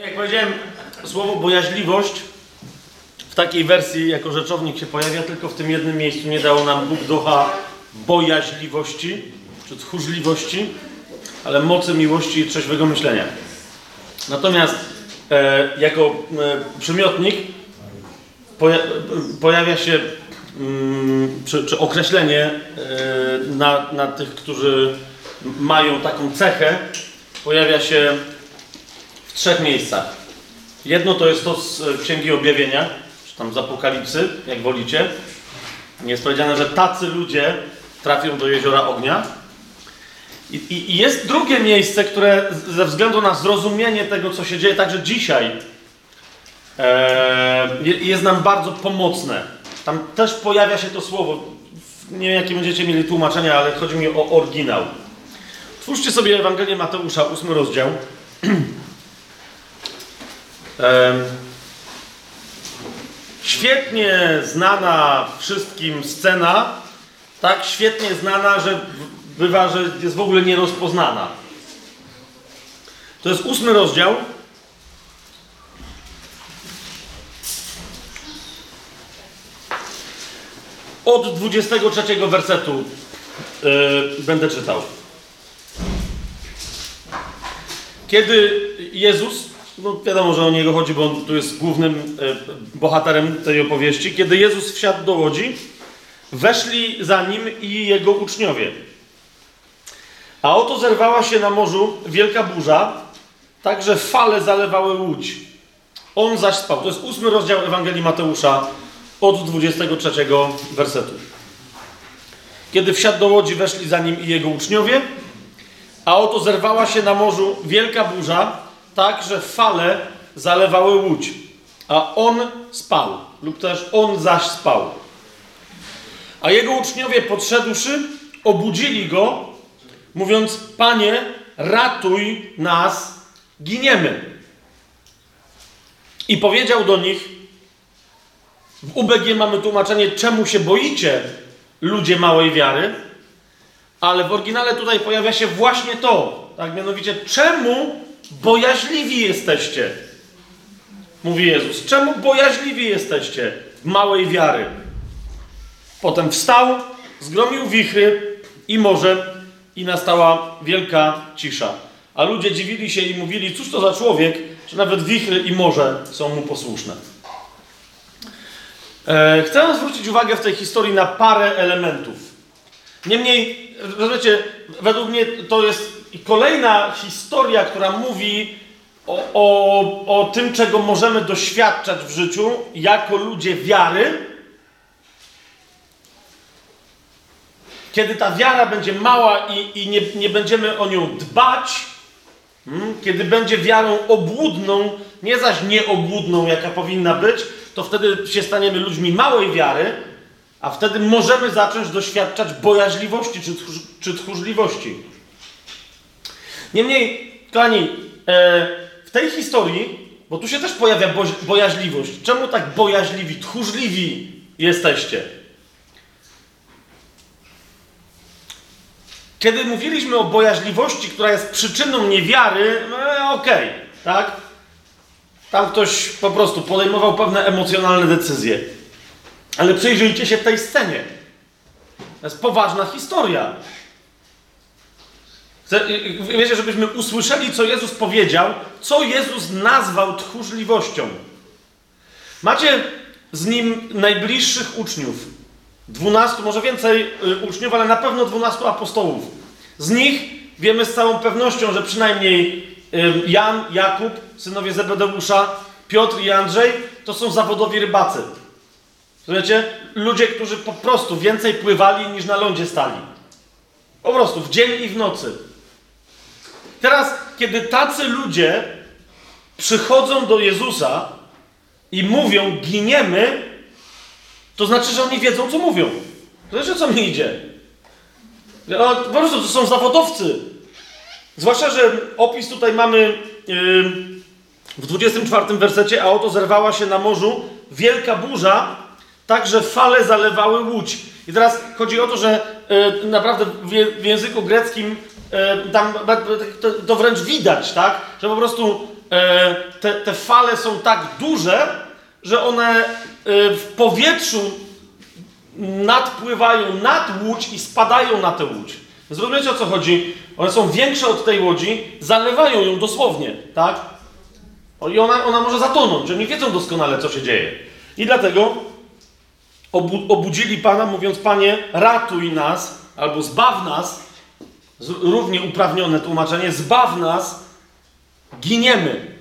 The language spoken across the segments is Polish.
Jak powiedziałem, słowo bojaźliwość w takiej wersji jako rzeczownik się pojawia tylko w tym jednym miejscu. Nie dał nam Bóg ducha bojaźliwości czy tchórzliwości, ale mocy miłości i trzeźwego myślenia. Natomiast e, jako e, przymiotnik poja pojawia się mm, czy, czy, określenie e, na, na tych, którzy mają taką cechę, pojawia się trzech miejscach. Jedno to jest to z Księgi Objawienia, czy tam z Apokalipsy, jak wolicie. Jest powiedziane, że tacy ludzie trafią do jeziora ognia. I, i, I, jest drugie miejsce, które ze względu na zrozumienie tego, co się dzieje także dzisiaj, e, jest nam bardzo pomocne. Tam też pojawia się to słowo. Nie wiem, jakie będziecie mieli tłumaczenia, ale chodzi mi o oryginał. Twórzcie sobie Ewangelię Mateusza, ósmy rozdział. Świetnie znana wszystkim scena, tak świetnie znana, że bywa, że jest w ogóle nierozpoznana. To jest ósmy rozdział. Od 23 wersetu yy, będę czytał. Kiedy Jezus, no wiadomo, że o niego chodzi, bo on tu jest głównym bohaterem tej opowieści, kiedy Jezus wsiadł do łodzi, weszli za nim i jego uczniowie. A oto zerwała się na morzu wielka burza, tak że fale zalewały łódź. On zaś spał. To jest ósmy rozdział Ewangelii Mateusza od 23 wersetu. Kiedy wsiadł do łodzi, weszli za nim i jego uczniowie, a oto zerwała się na morzu wielka burza, tak że fale zalewały łódź. A on spał, lub też on zaś spał. A jego uczniowie podszedłszy, obudzili go, mówiąc: Panie, ratuj nas, giniemy. I powiedział do nich: W UBG mamy tłumaczenie, czemu się boicie, ludzie małej wiary, ale w oryginale tutaj pojawia się właśnie to, tak mianowicie, czemu bojaźliwi jesteście? Mówi Jezus. Czemu bojaźliwi jesteście małej wiary? Potem wstał, zgromił wichry i morze i nastała wielka cisza. A ludzie dziwili się i mówili, cóż to za człowiek, że nawet wichry i morze są mu posłuszne. E, chcę zwrócić uwagę w tej historii na parę elementów. Niemniej, rozumiecie, według mnie to jest kolejna historia, która mówi o, o, o tym, czego możemy doświadczać w życiu jako ludzie wiary, kiedy ta wiara będzie mała i, i nie, nie będziemy o nią dbać, hmm, kiedy będzie wiarą obłudną, nie zaś nieobłudną, jaka powinna być, to wtedy się staniemy ludźmi małej wiary, a wtedy możemy zacząć doświadczać bojaźliwości czy, tchórz, czy tchórzliwości. Niemniej, kochani, e, w tej historii, bo tu się też pojawia bo, bojaźliwość. Czemu tak bojaźliwi, tchórzliwi jesteście? Kiedy mówiliśmy o bojaźliwości, która jest przyczyną niewiary, no okej, okay, tak? Tam ktoś po prostu podejmował pewne emocjonalne decyzje. Ale przyjrzyjcie się tej scenie. To jest poważna historia. Wiecie, żebyśmy usłyszeli, co Jezus powiedział, co Jezus nazwał tchórzliwością. Macie z nim najbliższych uczniów. Dwunastu, może więcej y, uczniów, ale na pewno dwunastu apostołów. Z nich wiemy z całą pewnością, że przynajmniej Jan, Jakub, synowie Zebedeusza, Piotr i Andrzej to są zawodowi rybacy. Rozumiecie? Ludzie, którzy po prostu więcej pływali niż na lądzie stali. Po prostu, w dzień i w nocy. Teraz, kiedy tacy ludzie przychodzą do Jezusa i mówią, giniemy, to znaczy, że oni wiedzą, co mówią. To znaczy, co mi idzie? No, po prostu to są zawodowcy. Zwłaszcza, że opis tutaj mamy yy, w 24 wersecie, a oto zerwała się na morzu wielka burza, tak że fale zalewały łódź. I teraz chodzi o to, że yy, naprawdę w, w, języku greckim tam to, to, wręcz widać, tak? Że po prostu e, te, te fale są tak duże, że one e, w powietrzu nadpływają nad łódź i spadają na tę łódź. Zrozumiecie o co chodzi? One są większe od tej łodzi, zalewają ją dosłownie, tak? I ona, ona może zatonąć. Oni wiedzą doskonale, co się dzieje. I dlatego obu, obudzili Pana, mówiąc: Panie, ratuj nas, albo zbaw nas. Równie uprawnione tłumaczenie: zbaw nas, giniemy.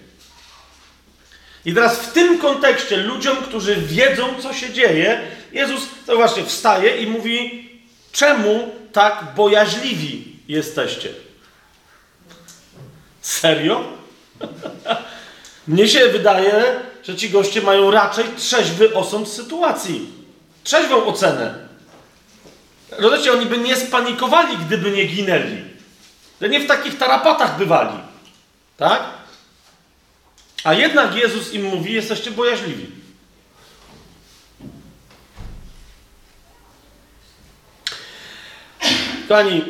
I teraz w tym kontekście ludziom, którzy wiedzą, co się dzieje, Jezus to właśnie wstaje i mówi: Czemu tak bojaźliwi jesteście? Serio? Mnie się wydaje, że ci goście mają raczej trzeźwy osąd sytuacji. Trzeźwą ocenę. Rozumiecie, oni by nie spanikowali, gdyby nie ginęli. Że nie w takich tarapatach bywali. Tak? A jednak Jezus im mówi, jesteście bojaźliwi. Kochani,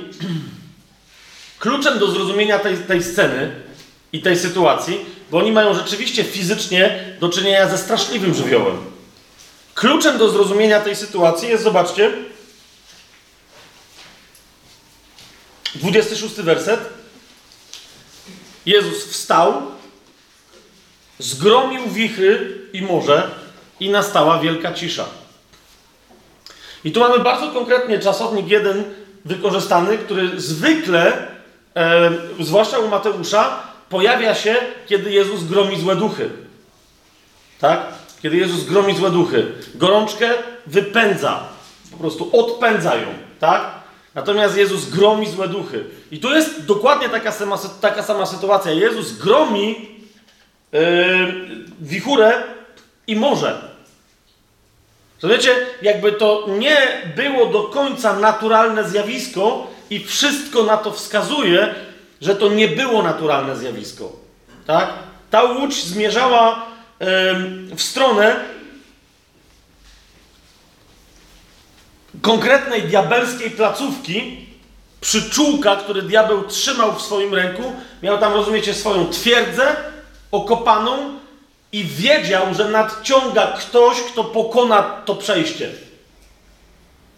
kluczem do zrozumienia tej, tej sceny i tej sytuacji, bo oni mają rzeczywiście fizycznie do czynienia ze straszliwym żywiołem. Kluczem do zrozumienia tej sytuacji jest, zobaczcie, 26 werset. Jezus wstał, zgromił wichry i morze i nastała wielka cisza. I tu mamy bardzo konkretnie czasownik jeden wykorzystany, który zwykle, e, zwłaszcza u Mateusza, pojawia się, kiedy Jezus gromi złe duchy. Tak? Kiedy Jezus gromi złe duchy. Gorączkę wypędza. Po prostu odpędza ją. Tak? Natomiast Jezus gromi złe duchy. I tu jest dokładnie taka sama, taka sama sytuacja. Jezus gromi yy, wichurę i morze. Rozumiecie? Jakby to nie było do końca naturalne zjawisko i wszystko na to wskazuje, że to nie było naturalne zjawisko. Tak? Ta łódź zmierzała yy, w stronę konkretnej diabelskiej placówki, przyczółka, który diabeł trzymał w swoim ręku, miał tam, rozumiecie, swoją twierdzę okopaną i wiedział, że nadciąga ktoś, kto pokona to przejście.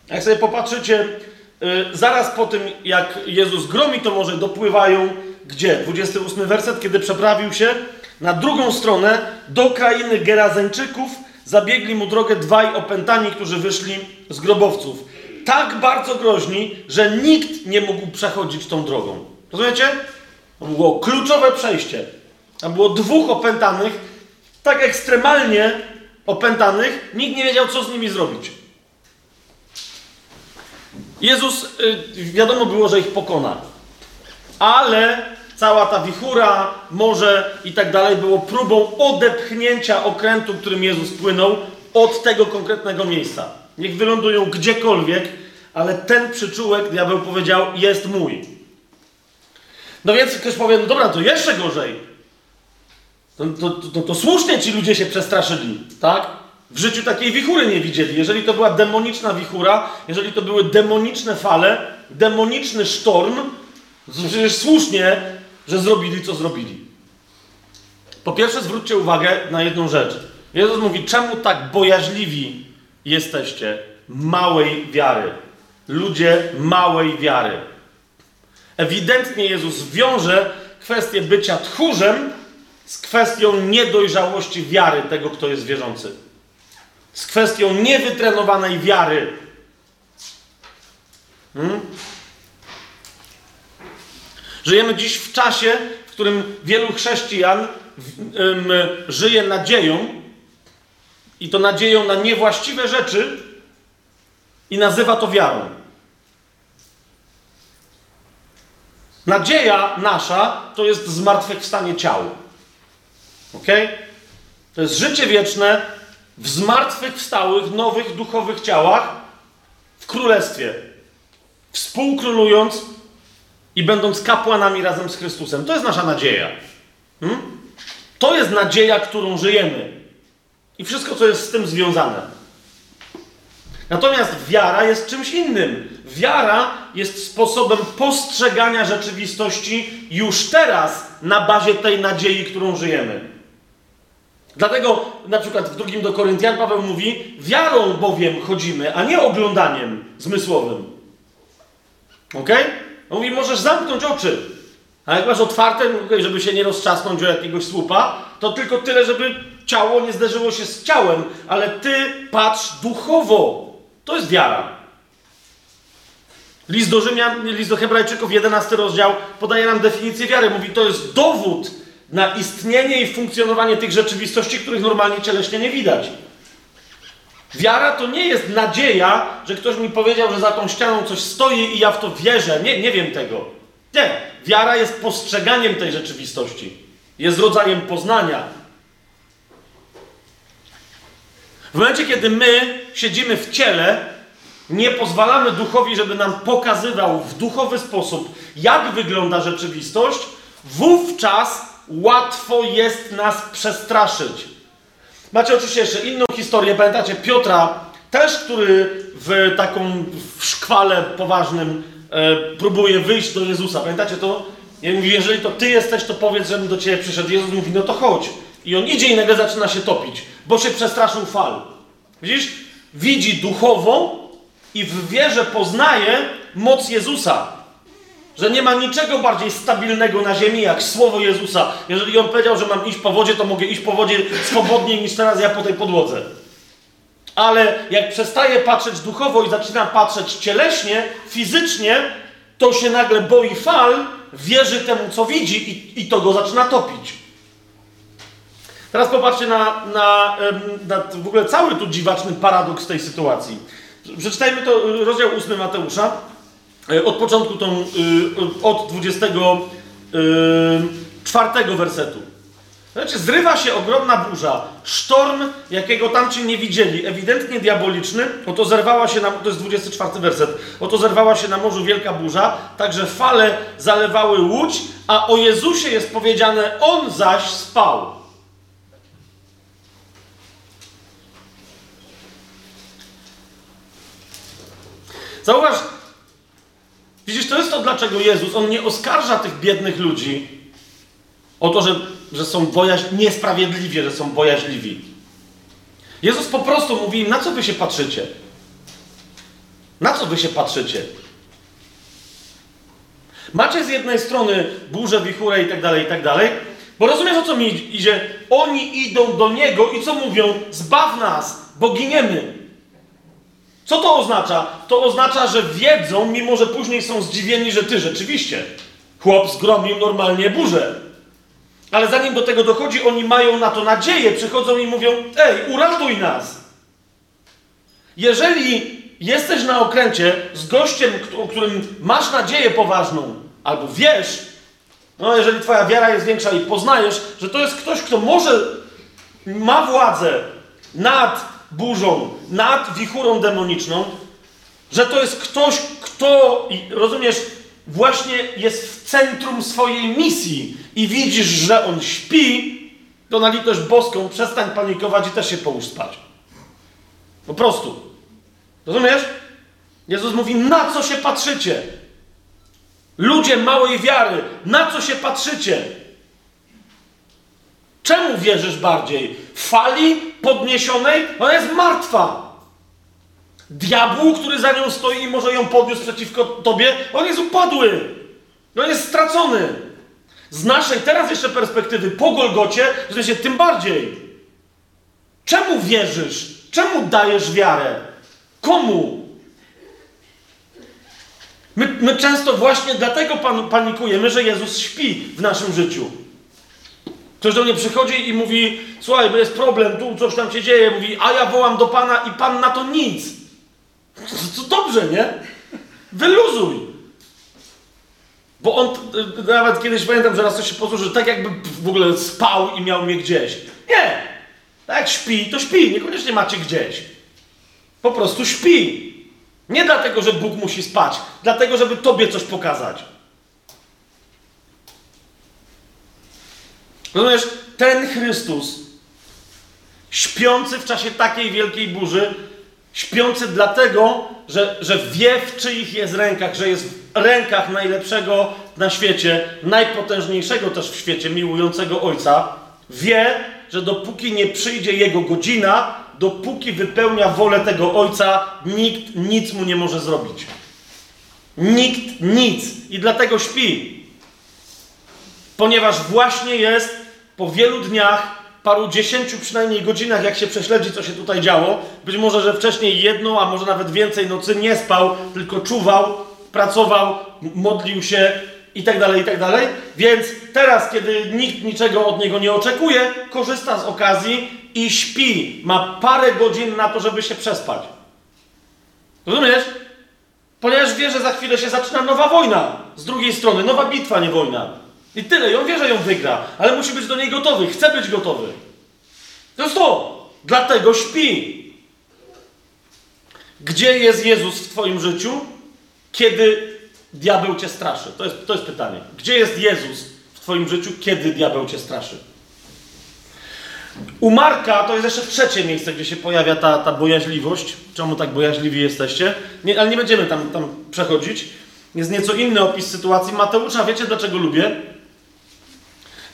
Jak sobie popatrzycie, yy, zaraz po tym, jak Jezus gromi, to może dopływają gdzie? 28 werset, kiedy przeprawił się na drugą stronę do krainy Gerazeńczyków, zabiegli mu drogę dwaj opętani, którzy wyszli z grobowców. Tak bardzo groźni, że nikt nie mógł przechodzić tą drogą. Rozumiecie? To było kluczowe przejście. Tam było dwóch opętanych, tak ekstremalnie opętanych, nikt nie wiedział, co z nimi zrobić. Jezus, yy, wiadomo było, że ich pokona. Ale cała ta wichura, morze i tak dalej było próbą odepchnięcia okrętu, którym Jezus płynął, od tego konkretnego miejsca. Niech wylądują gdziekolwiek, ale ten przyczółek, diabeł powiedział, jest mój. No więc ktoś powie, no dobra, to jeszcze gorzej. To, to, to, to słusznie ci ludzie się przestraszyli, tak? W życiu takiej wichury nie widzieli. Jeżeli to była demoniczna wichura, jeżeli to były demoniczne fale, demoniczny sztorm, to przecież słusznie, że zrobili, co zrobili. Po pierwsze, zwróćcie uwagę na jedną rzecz. Jezus mówi, czemu tak bojaźliwi jesteście małej wiary? Ludzie małej wiary. Ewidentnie Jezus wiąże kwestię bycia tchórzem z kwestią niedojrzałości wiary tego, kto jest wierzący. Z kwestią niewytrenowanej wiary. Hmm? Żyjemy dziś w czasie, w którym wielu chrześcijan żyje nadzieją i to nadzieją na niewłaściwe rzeczy i nazywa to wiarą. Nadzieja nasza to jest zmartwychwstanie ciał. Ok? To jest życie wieczne w zmartwychwstałych, nowych, duchowych ciałach w królestwie. Współkrólując i będąc kapłanami razem z Chrystusem. To jest nasza nadzieja. Hmm? To jest nadzieja, którą żyjemy. I wszystko, co jest z tym związane. Natomiast wiara jest czymś innym. Wiara jest sposobem postrzegania rzeczywistości już teraz na bazie tej nadziei, którą żyjemy. Dlatego na przykład w drugim do Koryntian Paweł mówi: Wiarą bowiem chodzimy, a nie oglądaniem zmysłowym. Ok? On mówi: Możesz zamknąć oczy, a jak masz otwarte, żeby się nie roztrzasnąć o jakiegoś słupa, to tylko tyle, żeby ciało nie zderzyło się z ciałem, ale ty patrz duchowo. To jest wiara. List do Rzymian, list do Hebrajczyków, 11 rozdział, podaje nam definicję wiary. Mówi, to jest dowód na istnienie i funkcjonowanie tych rzeczywistości, których normalnie cieleśnie nie widać. Wiara to nie jest nadzieja, że ktoś mi powiedział, że za tą ścianą coś stoi i ja w to wierzę. Nie, nie wiem tego. Nie. Wiara jest postrzeganiem tej rzeczywistości. Jest rodzajem poznania. W momencie, kiedy my siedzimy w ciele, nie pozwalamy duchowi, żeby nam pokazywał w duchowy sposób, jak wygląda rzeczywistość, wówczas łatwo jest nas przestraszyć. Macie oczywiście jeszcze inną historię. Pamiętacie Piotra, też, który w taką w szkwale poważnym e, próbuje wyjść do Jezusa. Pamiętacie to? I mówi, jeżeli to ty jesteś, to powiedz, żebym do ciebie przyszedł. Jezus mówi, no to chodź. I on idzie i nagle zaczyna się topić, bo się przestraszył fal. Widzisz? Widzi duchowo i w wierze poznaje moc Jezusa. Że nie ma niczego bardziej stabilnego na ziemi jak słowo Jezusa. Jeżeli on powiedział, że mam iść po wodzie, to mogę iść po wodzie swobodniej niż teraz ja po tej podłodze. Ale jak przestaje patrzeć duchowo i zaczyna patrzeć cieleśnie, fizycznie, to się nagle boi fal, wierzy temu, co widzi i, i to go zaczyna topić. Teraz popatrzcie na, na, na w ogóle cały tu dziwaczny paradoks tej sytuacji. Przeczytajmy to, rozdział 8 Mateusza, od początku tą, y, od 24 y, wersetu. Znaczy, zrywa się ogromna burza, sztorm, jakiego tamci nie widzieli, ewidentnie diaboliczny. Oto zerwała się na, to jest 24 werset, oto zerwała się na morzu wielka burza, także fale zalewały łódź, a o Jezusie jest powiedziane, on zaś spał. Zauważ, widzisz, to jest to, dlaczego Jezus, On nie oskarża tych biednych ludzi o to, że, że są bojaźni, niesprawiedliwie, że są bojaźliwi. Jezus po prostu mówi im, na co wy się patrzycie? Na co wy się patrzycie? Macie z jednej strony burzę, wichurę i tak dalej, i tak dalej, bo rozumiesz o co mi idzie? Oni idą do Niego i co mówią? Zbaw nas, bo giniemy. Co to oznacza? To oznacza, że wiedzą, mimo że później są zdziwieni, że ty rzeczywiście. Chłop zgromił normalnie burzę. Ale zanim do tego dochodzi, oni mają na to nadzieję, przychodzą i mówią: Ej, uratuj nas! Jeżeli jesteś na okręcie z gościem, o którym masz nadzieję poważną, albo wiesz, no jeżeli twoja wiara jest większa i poznajesz, że to jest ktoś, kto może, ma władzę nad burzą, nad wichurą demoniczną, że to jest ktoś, kto, rozumiesz, właśnie jest w centrum swojej misji i widzisz, że on śpi, to na litość boską przestań panikować i też się połóż spać. Po prostu. Rozumiesz? Jezus mówi, na co się patrzycie? Ludzie małej wiary, na co się patrzycie? Czemu wierzysz bardziej? Fali podniesionej? Ona jest martwa. Diabłu, który za nią stoi i może ją podniósł przeciwko tobie, on jest upadły. On jest stracony. Z naszej teraz jeszcze perspektywy po Golgocie, że się tym bardziej. Czemu wierzysz? Czemu dajesz wiarę? Komu? My, my często właśnie dlatego pan, panikujemy, że Jezus śpi w naszym życiu. Ktoś do mnie przychodzi i mówi, słuchaj, bo jest problem, tu coś tam się dzieje, mówi, a ja wołam do Pana i Pan na to nic. To, to dobrze, nie? Wyluzuj. Bo on, nawet kiedyś pamiętam, że raz coś się posłuży, tak jakby w ogóle spał i miał mnie gdzieś. Nie. Tak jak śpi, to śpi, niekoniecznie macie gdzieś. Po prostu śpi. Nie dlatego, że Bóg musi spać, dlatego, żeby tobie coś pokazać. Rozumiesz, ten Chrystus, śpiący w czasie takiej wielkiej burzy, Śpiący dlatego, że, że wie w czyich jest rękach, że jest w rękach najlepszego na świecie, najpotężniejszego też w świecie, miłującego Ojca. Wie, że dopóki nie przyjdzie Jego godzina, dopóki wypełnia wolę tego Ojca, nikt nic mu nie może zrobić. Nikt nic. I dlatego śpi. Ponieważ właśnie jest po wielu dniach, paru dziesięciu przynajmniej godzinach, jak się prześledzi, co się tutaj działo, być może, że wcześniej jedną, a może nawet więcej nocy nie spał, tylko czuwał, pracował, modlił się i tak dalej, i tak dalej. Więc teraz, kiedy nikt niczego od niego nie oczekuje, korzysta z okazji i śpi. Ma parę godzin na to, żeby się przespać. Rozumiesz? Ponieważ wie, że za chwilę się zaczyna nowa wojna. Z drugiej strony, nowa bitwa, nie wojna. I tyle. I on wie, że ją wygra, ale musi być do niej gotowy. Chce być gotowy. To jest to. Dlatego śpi. Gdzie jest Jezus w Twoim życiu, kiedy diabeł Cię straszy? To jest, to jest pytanie. Gdzie jest Jezus w Twoim życiu, kiedy diabeł Cię straszy? U Marka to jest jeszcze trzecie miejsce, gdzie się pojawia ta, ta bojaźliwość. Czemu tak bojaźliwi jesteście? Nie, ale nie będziemy tam, tam przechodzić. Jest nieco inny opis sytuacji. Mateusza, wiecie dlaczego lubię?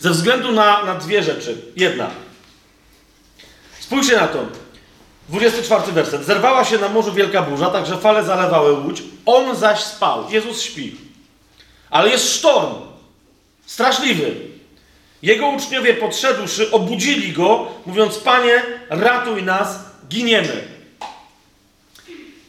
Ze względu na, na dwie rzeczy. Jedna. Spójrzcie na to. 24 werset. Zerwała się na morzu wielka burza, tak że fale zalewały łódź. On zaś spał. Jezus śpi. Ale jest sztorm. Straszliwy. Jego uczniowie podszedłszy, obudzili go, mówiąc: Panie, ratuj nas, giniemy.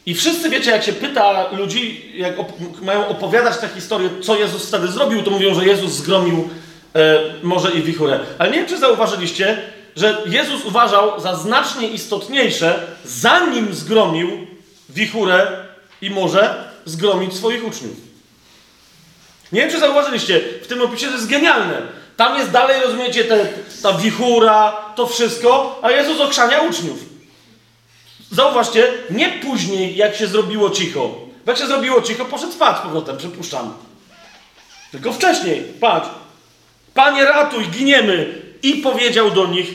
I wszyscy wiecie, jak się pyta ludzi, jak op mają opowiadać tę historię, co Jezus wtedy zrobił, to mówią, że Jezus zgromił e, morze i wichurę. Ale nie wiem, czy zauważyliście, że Jezus uważał za znacznie istotniejsze, zanim zgromił wichurę i morze, zgromić swoich uczniów. Nie wiem, czy zauważyliście, w tym opisie to jest genialne. Tam jest dalej, rozumiecie, te, ta wichura, to wszystko, a Jezus okrzania uczniów. Zauważcie, nie później, jak się zrobiło cicho. Jak się zrobiło cicho, poszedł spać z powrotem, przypuszczam. Tylko wcześniej, patrz. Panie, ratuj, giniemy. I powiedział do nich,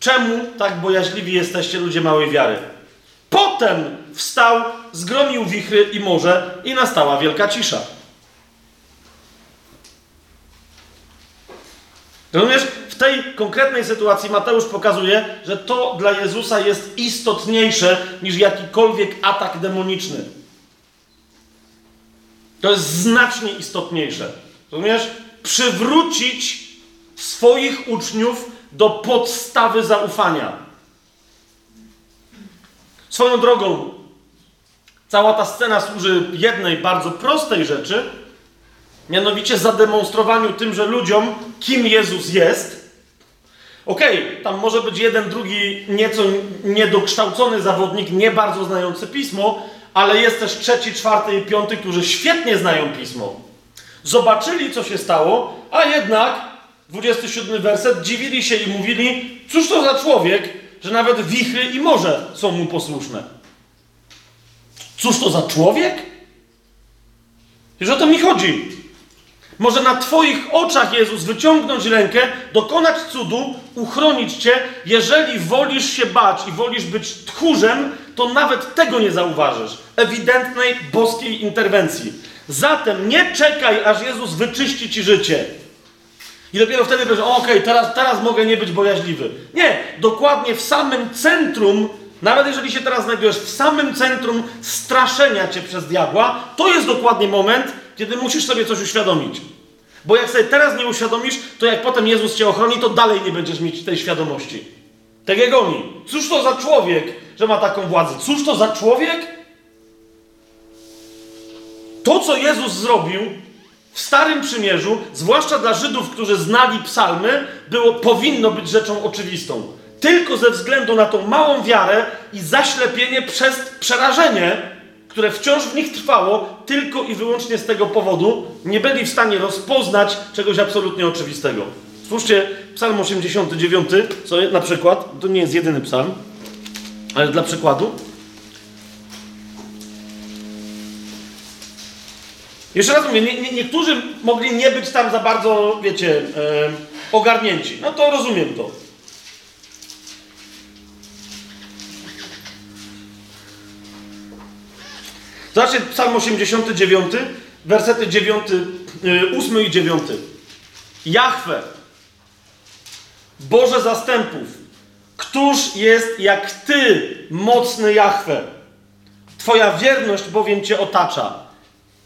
czemu tak bojaźliwi jesteście, ludzie małej wiary. Potem wstał, zgromił wichry i morze i nastała wielka cisza. Rozumiesz? W tej konkretnej sytuacji Mateusz pokazuje, że to dla Jezusa jest istotniejsze niż jakikolwiek atak demoniczny. To jest znacznie istotniejsze. Rozumiesz? Przywrócić swoich uczniów do podstawy zaufania. Swoją drogą, cała ta scena służy jednej bardzo prostej rzeczy, mianowicie zademonstrowaniu tym, że ludziom, kim Jezus jest. Okej, okay, tam może być jeden, drugi nieco niedokształcony zawodnik, nie bardzo znający pismo, ale jest też trzeci, czwarty i piąty, którzy świetnie znają pismo. Zobaczyli, co się stało, a jednak 27 werset, dziwili się i mówili, cóż to za człowiek, że nawet wichry i morze są mu posłuszne. Cóż to za człowiek? Już o to mi chodzi. Może na Twoich oczach, Jezus, wyciągnąć rękę, dokonać cudu, uchronić Cię. Jeżeli wolisz się bać i wolisz być tchórzem, to nawet tego nie zauważysz. Ewidentnej boskiej interwencji. Zatem nie czekaj, aż Jezus wyczyści Ci życie. I dopiero wtedy powiesz, okej, okay, teraz, teraz mogę nie być bojaźliwy. Nie, dokładnie w samym centrum, nawet jeżeli się teraz znajdujesz w samym centrum straszenia cię przez diabła, to jest dokładnie moment, kiedy musisz sobie coś uświadomić. Bo jak sobie teraz nie uświadomisz, to jak potem Jezus cię ochroni, to dalej nie będziesz mieć tej świadomości. Tak jak oni. Cóż to za człowiek, że ma taką władzę? Cóż to za człowiek? To, co Jezus zrobił, w Starym Przymierzu, zwłaszcza dla Żydów, którzy znali psalmy, było, powinno być rzeczą oczywistą. Tylko ze względu na tą małą wiarę i zaślepienie przez przerażenie, które wciąż w nich trwało, tylko i wyłącznie z tego powodu nie byli w stanie rozpoznać czegoś absolutnie oczywistego. Spójrzcie, psalm 89, co na przykład, to nie jest jedyny psalm, ale dla przykładu, Jeszcze raz mówię, nie, nie, niektórzy mogli nie być tam za bardzo, wiecie, ogarnięci. No to rozumiem to. Zobaczcie psalm 89, wersety 9, 8 y, i 9. Jachwę, Boże zastępów, któż jest jak Ty, mocny Jachwę? Twoja wierność bowiem Cię otacza.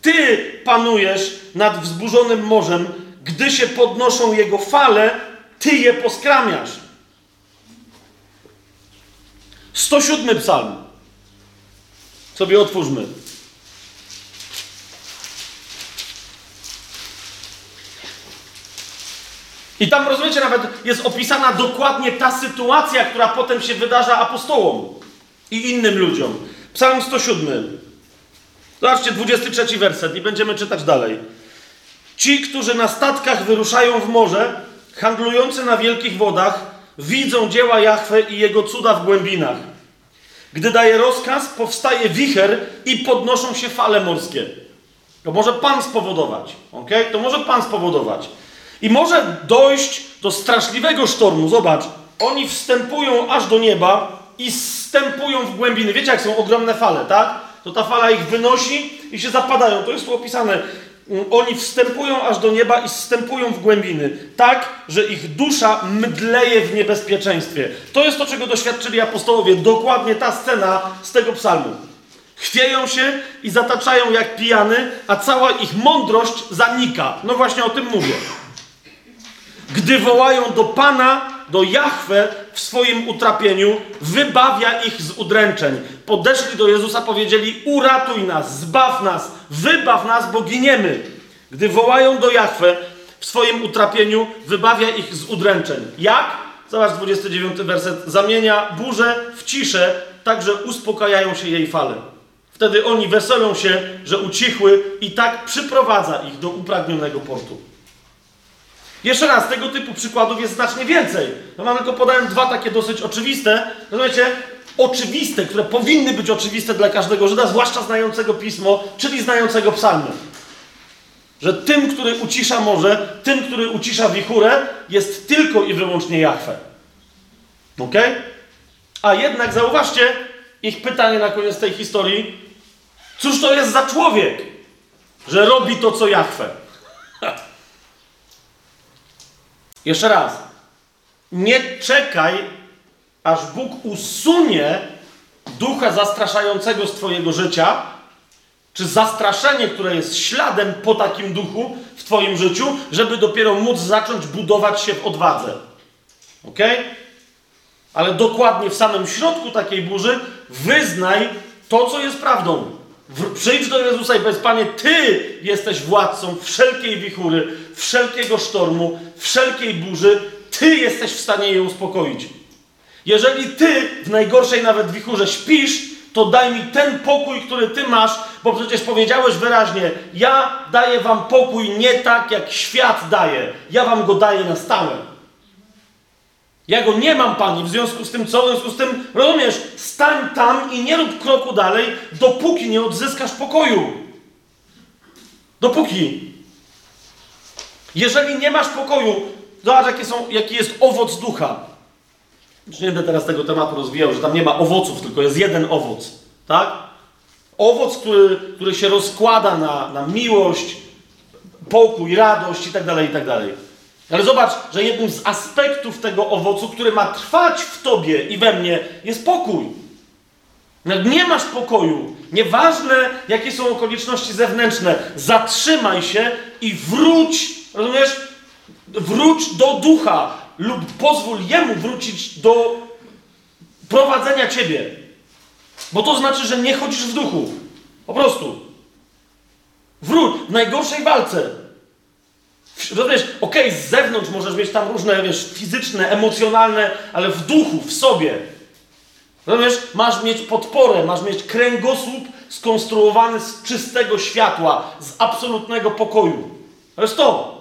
Ty panujesz nad wzburzonym morzem, gdy się podnoszą jego fale, Ty je poskramiasz. 107 psalm. Sobie otwórzmy. I tam, rozumiecie, nawet jest opisana dokładnie ta sytuacja, która potem się wydarza apostołom i innym ludziom. Psalm 107. Zobaczcie, 23 werset i będziemy czytać dalej. Ci, którzy na statkach wyruszają w morze, handlujący na wielkich wodach, widzą dzieła Jahwe i jego cuda w głębinach. Gdy daje rozkaz, powstaje wicher i podnoszą się fale morskie. To może Pan spowodować, ok? To może Pan spowodować. I może dojść do straszliwego sztormu. Zobacz, oni wstępują aż do nieba i wstępują w głębiny. Wiecie, jak są ogromne fale, tak? To ta fala ich wynosi i się zapadają. To jest tu opisane. Oni wstępują aż do nieba i wstępują w głębiny, tak, że ich dusza mdleje w niebezpieczeństwie. To jest to, czego doświadczyli apostołowie. Dokładnie ta scena z tego psalmu. Chwieją się i zataczają jak pijany, a cała ich mądrość zanika. No właśnie o tym mówię. Gdy wołają do Pana, do Jahwe w swoim utrapieniu, wybawia ich z udręczeń. Podeszli do Jezusa, powiedzieli: Uratuj nas, zbaw nas, wybaw nas, bo giniemy. Gdy wołają do Jahwe w swoim utrapieniu, wybawia ich z udręczeń. Jak? Zobacz 29 werset. Zamienia burzę w ciszę, tak że uspokajają się jej fale. Wtedy oni weselą się, że ucichły i tak przyprowadza ich do upragnionego portu. Jeszcze raz, tego typu przykładów jest znacznie więcej. No mam tylko podałem dwa takie dosyć oczywiste, rozumiecie? Oczywiste, które powinny być oczywiste dla każdego Żyda, zwłaszcza znającego pismo, czyli znającego psalmy. Że tym, który ucisza morze, tym, który ucisza wichurę, jest tylko i wyłącznie Jachwę. Ok? A jednak zauważcie ich pytanie na koniec tej historii. Cóż to jest za człowiek, że robi to, co Jachwę? Jeszcze raz. Nie czekaj, aż Bóg usunie ducha zastraszającego z Twojego życia, czy zastraszenie, które jest śladem po takim duchu w Twoim życiu, żeby dopiero móc zacząć budować się w odwadze. Ok? Ale dokładnie w samym środku takiej burzy wyznaj to, co jest prawdą. Przyjdź do Jezusa i powiedz, Panie, Ty jesteś władcą wszelkiej wichury, wszelkiego sztormu, wszelkiej burzy. Ty jesteś w stanie je uspokoić. Jeżeli Ty w najgorszej nawet wichurze śpisz, to daj mi ten pokój, który Ty masz, bo przecież powiedziałeś wyraźnie, ja daję Wam pokój nie tak, jak świat daje. Ja Wam go daję na stałe. Ja go nie mam, pani, w związku z tym co? W związku z tym, rozumiesz, stań tam i nie rób kroku dalej, dopóki nie odzyskasz pokoju. Dopóki. Jeżeli nie masz pokoju, zobacz, jakie są, jaki jest owoc ducha. Już nie będę teraz tego tematu rozwijał, że tam nie ma owoców, tylko jest jeden owoc. Tak? Owoc, który, który się rozkłada na, na miłość, pokój, radość i tak dalej, i tak dalej. Ale zobacz, że jednym z aspektów tego owocu, który ma trwać w tobie i we mnie, jest pokój. Nie masz pokoju, nieważne jakie są okoliczności zewnętrzne, zatrzymaj się i wróć, rozumiesz? Wróć do ducha lub pozwól jemu wrócić do prowadzenia ciebie. Bo to znaczy, że nie chodzisz w duchu. Po prostu. Wróć w najgorszej walce. Rozumiesz, okej, okay, z zewnątrz możesz mieć tam różne, wiesz, fizyczne, emocjonalne, ale w duchu, w sobie. Rozumiesz, masz mieć podporę, masz mieć kręgosłup skonstruowany z czystego światła, z absolutnego pokoju. To jest to.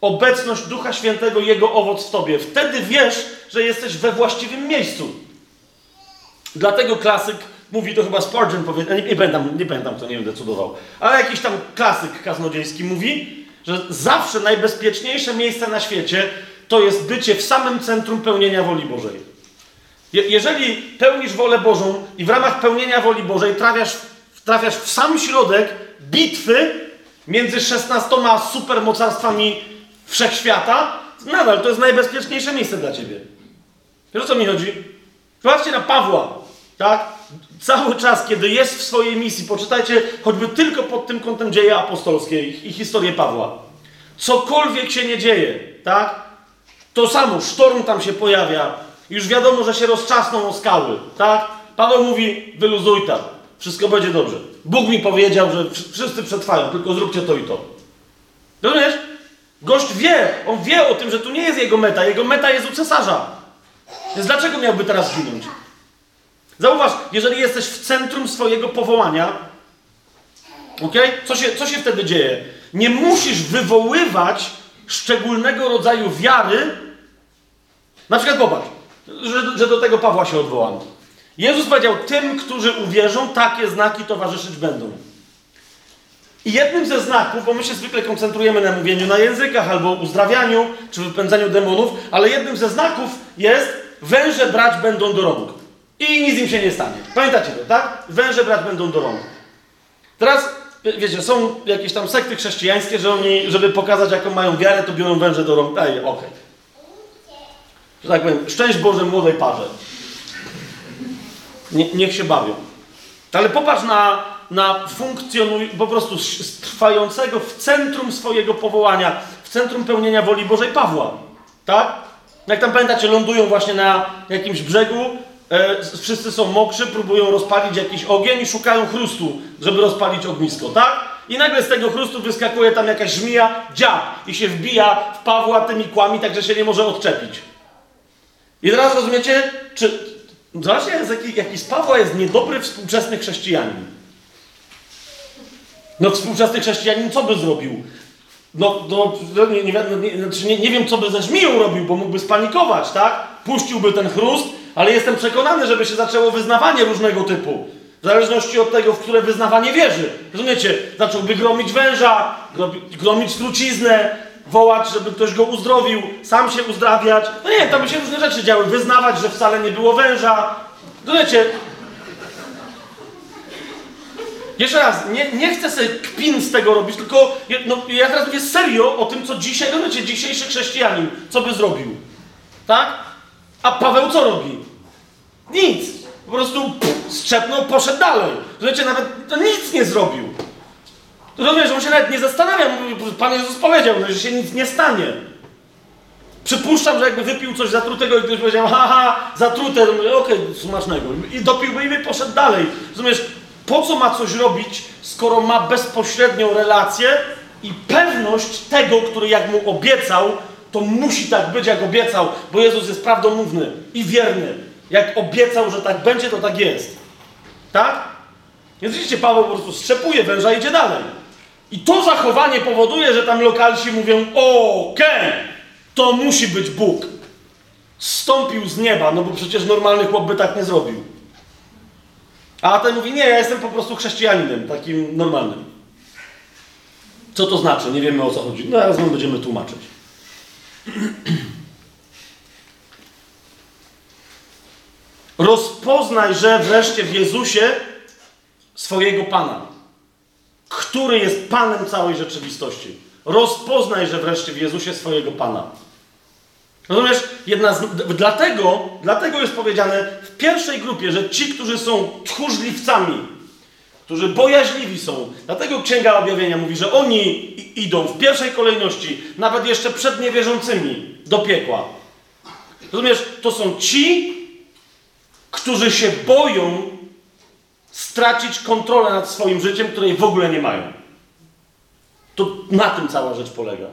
Obecność Ducha Świętego, Jego owoc w tobie. Wtedy wiesz, że jesteś we właściwym miejscu. Dlatego klasyk mówi, to chyba Spurgeon powie, nie, nie, pamiętam, nie pamiętam, kto nie będę cudował, ale jakiś tam klasyk kaznodziejski mówi, że zawsze najbezpieczniejsze miejsce na świecie to jest bycie w samym centrum pełnienia woli Bożej. Je jeżeli pełnisz wolę Bożą i w ramach pełnienia woli Bożej trafiasz trafiasz w sam środek bitwy między 16 supermocarstwami wszechświata, nadal to jest najbezpieczniejsze miejsce dla ciebie. Wiesz o co mi chodzi? Zobaczcie na Pawła, tak? Cały czas, kiedy jest w swojej misji, poczytajcie choćby tylko pod tym kątem dzieje apostolskie i, historię Pawła. Cokolwiek się nie dzieje, tak? To samo, sztorm tam się pojawia. Już wiadomo, że się rozczasną o skały, tak? Paweł mówi, wyluzuj tam, wszystko będzie dobrze. Bóg mi powiedział, że wszyscy przetrwają, tylko zróbcie to i to. Rozumiesz? Gość wie, on wie o tym, że tu nie jest jego meta, jego meta jest u cesarza. Więc dlaczego miałby teraz zginąć? Zauważ, jeżeli jesteś w centrum swojego powołania, ok? Co się, co się wtedy dzieje? Nie musisz wywoływać szczególnego rodzaju wiary. Na przykład popatrz, że, że do tego Pawła się odwołam. Jezus powiedział, tym, którzy uwierzą, takie znaki towarzyszyć będą. I jednym ze znaków, bo my się zwykle koncentrujemy na mówieniu na językach albo uzdrawianiu czy wypędzaniu demonów, ale jednym ze znaków jest węże brać będą do rąk. I nic im się nie stanie. Pamiętacie to, tak? Węże brać będą do rąk. Teraz, wiecie, są jakieś tam sekty chrześcijańskie, że oni, żeby pokazać, jaką mają wiarę, to biorą węże do rąk. Ej, okej. Okay. Że tak powiem, szczęść Boże młodej parze. Nie, niech się bawią. Ale popatrz na, na funkcjonuj, po prostu trwającego w centrum swojego powołania, w centrum pełnienia woli Bożej Pawła. Tak? Jak tam pamiętacie, lądują właśnie na jakimś brzegu, e, wszyscy są mokrzy, próbują rozpalić jakiś ogień i szukają chrustu, żeby rozpalić ognisko, tak? I nagle z tego chrustu wyskakuje tam jakaś żmija, dziab i się wbija w Pawła tymi kłami, tak że się nie może odczepić. I teraz rozumiecie, czy, Zobaczcie, jaki, jaki z Pawła jest niedobry współczesny chrześcijanin. No współczesny chrześcijanin co by zrobił? No, no, no nie, nie, znaczy nie, nie wiem, co by ze żmiją robił, bo mógłby spanikować, tak? Puściłby ten chrust, ale jestem przekonany, żeby się zaczęło wyznawanie różnego typu. W zależności od tego, w które wyznawanie wierzy. Rozumiecie? Zacząłby gromić węża, gromić truciznę, wołać, żeby ktoś go uzdrowił, sam się uzdrawiać. No nie, tam by się różne rzeczy działy. Wyznawać, że wcale nie było węża. Wiecie, jeszcze raz, nie, nie chcę sobie kpin z tego robić, tylko no, ja teraz mówię serio o tym, co dzisiaj, wiecie, dzisiejszy chrześcijanin, co by zrobił. Tak? A Paweł co robi? Nic. Po prostu strzepnął, poszedł dalej. Wiecie, nawet to nic nie zrobił. Rozumiesz, on się nawet nie zastanawia. Pan Jezus powiedział, no, że się nic nie stanie. Przypuszczam, że jakby wypił coś zatrutego i ktoś powiedział, haha, zatrute, to mówię, okej, okay, smacznego. I dopiłby i by poszedł dalej. Rozumiesz, po co ma coś robić, skoro ma bezpośrednią relację i pewność tego, który jak mu obiecał, to musi tak być, jak obiecał, bo Jezus jest prawdomówny i wierny. Jak obiecał, że tak będzie, to tak jest. Tak? Więc widzicie, Paweł po prostu strzepuje węża i idzie dalej. I to zachowanie powoduje, że tam lokalsi mówią: Okej, okay, to musi być Bóg. Stąpił z nieba, no bo przecież normalny chłop by tak nie zrobił. A ten mówi: Nie, ja jestem po prostu chrześcijaninem, takim normalnym. Co to znaczy? Nie wiemy o co chodzi. No, zaraz będziemy tłumaczyć. Rozpoznaj, że wreszcie w Jezusie swojego Pana który jest Panem całej rzeczywistości. Rozpoznaj, że wreszcie w Jezusie swojego Pana. Rozumiesz? Jedna z, dlatego, dlatego jest powiedziane w pierwszej grupie, że ci, którzy są tchórzliwcami, którzy bojaźliwi są, dlatego Księga Objawienia mówi, że oni idą w pierwszej kolejności, nawet jeszcze przed niewierzącymi, do piekła. Rozumiesz? To są ci, którzy się boją stracić kontrolę nad swoim życiem, której w ogóle nie mają. To na tym cała rzecz polega.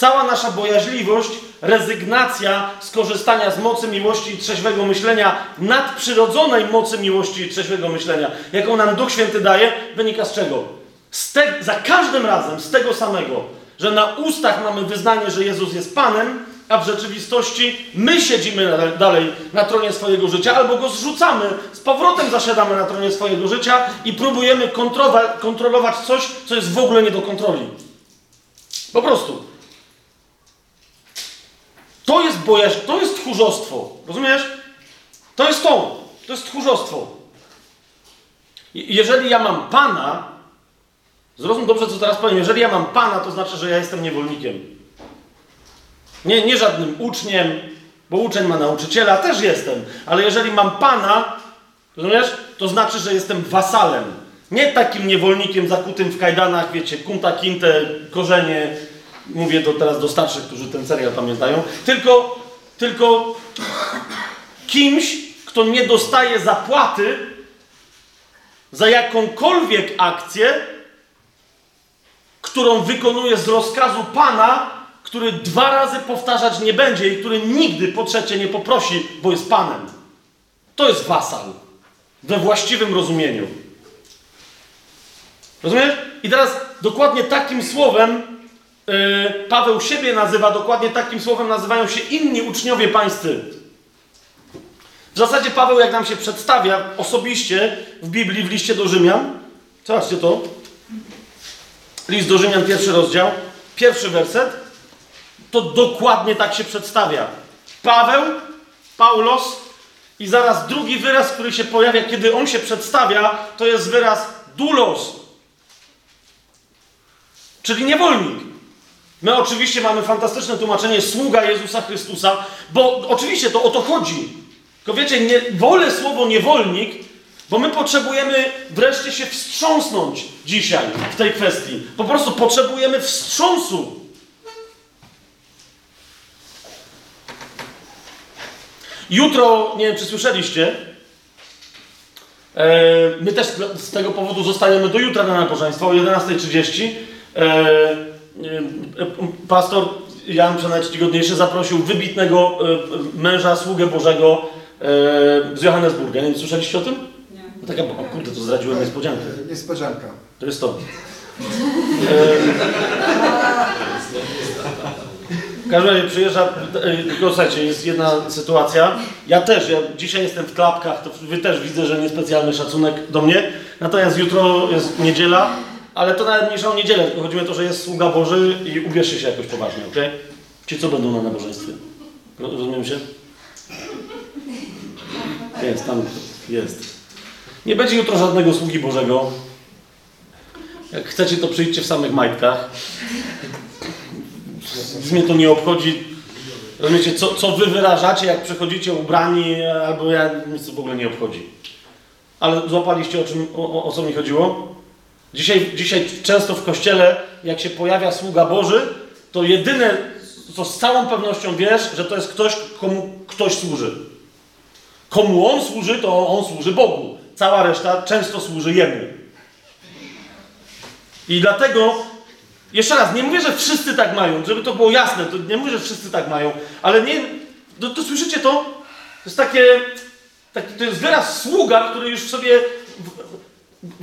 Cała nasza bojaźliwość, rezygnacja z korzystania z mocy miłości i trzeźwego myślenia, nadprzyrodzonej mocy miłości i trzeźwego myślenia, jaką nam Duch Święty daje, wynika z czego? Z te, za każdym razem z tego samego, że na ustach mamy wyznanie, że Jezus jest Panem, a w rzeczywistości my siedzimy dalej na tronie swojego życia, albo go zrzucamy, z powrotem zasiadamy na tronie swojego życia i próbujemy kontrolować coś, co jest w ogóle nie do kontroli. Po prostu. Bojaźń, to jest tchórzostwo. Rozumiesz? To jest to. To jest tchórzostwo. Jeżeli ja mam Pana, zrozum dobrze, co teraz powiem, jeżeli ja mam Pana, to znaczy, że ja jestem niewolnikiem. Nie, nie żadnym uczniem, bo uczeń ma nauczyciela, też jestem, ale jeżeli mam Pana, rozumiesz, to znaczy, że jestem wasalem. Nie takim niewolnikiem zakutym w kajdanach, wiecie, kunta kinte, korzenie, mówię to teraz do starszych, którzy ten serial pamiętają, tylko, tylko kimś, kto nie dostaje zapłaty za jakąkolwiek akcję, którą wykonuje z rozkazu Pana, który dwa razy powtarzać nie będzie i który nigdy po trzecie nie poprosi, bo jest Panem. To jest wasal we właściwym rozumieniu. Rozumiesz? I teraz dokładnie takim słowem Paweł siebie nazywa, dokładnie takim słowem nazywają się inni uczniowie pańscy. W zasadzie Paweł, jak nam się przedstawia osobiście w Biblii, w liście do Rzymian, zobaczcie to. List do Rzymian, pierwszy rozdział, pierwszy werset, to dokładnie tak się przedstawia. Paweł, Paulos i zaraz drugi wyraz, który się pojawia, kiedy on się przedstawia, to jest wyraz dulos, czyli niewolnik. My oczywiście mamy fantastyczne tłumaczenie sługa Jezusa Chrystusa, bo oczywiście to o to chodzi. Tylko wiecie, nie, wolę słowo niewolnik, bo my potrzebujemy wreszcie się wstrząsnąć dzisiaj w tej kwestii. Po prostu potrzebujemy wstrząsu. Jutro, nie wiem czy słyszeliście, e, my też z tego powodu zostajemy do jutra na nabożeństwo o 11.30. E, pastor Jan Przenaj Czcigodniejszy zaprosił wybitnego męża, sługę Bożego z Johannesburga. Nie wiem, słyszeliście o tym? Nie. No taka, o kurde, to zdradziłem niespodziankę. Niespodzianka. To jest to. W każdym razie przyjeżdża, tylko słuchajcie, jest jedna sytuacja. Ja też, ja dzisiaj jestem w klapkach, to wy też widzę, że niespecjalny szacunek do mnie. Natomiast jutro jest niedziela, ale to nawet mniejsza o niedzielę, tylko chodzi o to, że jest sługa Boży i ubierzcie się jakoś poważnie, ok? Ci co będą na nabożeństwie? Rozumiem się? Jest, tam jest. Nie będzie jutro żadnego sługi Bożego. Jak chcecie, to przyjdźcie w samych majtkach. Mnie to nie obchodzi. Rozumiecie, co, co wy wyrażacie, jak przychodzicie ubrani, albo ja, nic to w ogóle nie obchodzi. Ale złapaliście, o, czym, o, o co mi chodziło? Dzisiaj, dzisiaj często w kościele, jak się pojawia sługa Boży, to jedyne, co z całą pewnością wiesz, że to jest ktoś, komu ktoś służy. Komu on służy, to on służy Bogu. Cała reszta często służy Jemu. I dlatego, jeszcze raz, nie mówię, że wszyscy tak mają, żeby to było jasne, to nie mówię, że wszyscy tak mają, ale nie, to, to słyszycie to? To jest takie, taki, to jest wyraz sługa, który już sobie w, w,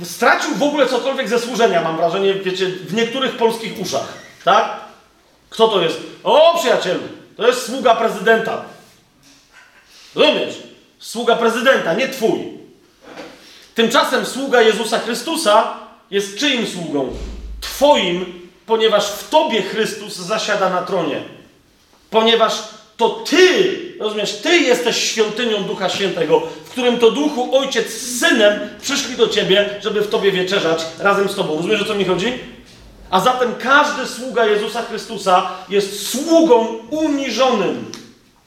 stracił w ogóle cokolwiek ze służenia, mam wrażenie, wiecie, w niektórych polskich uszach, tak? Kto to jest? O, przyjacielu, to jest sługa prezydenta. Rozumiesz? Sługa prezydenta, nie twój. Tymczasem sługa Jezusa Chrystusa jest czyim sługą? Twoim, ponieważ w Tobie Chrystus zasiada na tronie. Ponieważ to Ty, rozumiesz, Ty jesteś świątynią Ducha Świętego, którym to Duchu Ojciec z Synem przyszli do Ciebie, żeby w Tobie wieczerzać razem z Tobą. Rozumiesz, o co mi chodzi? A zatem każdy sługa Jezusa Chrystusa jest sługą uniżonym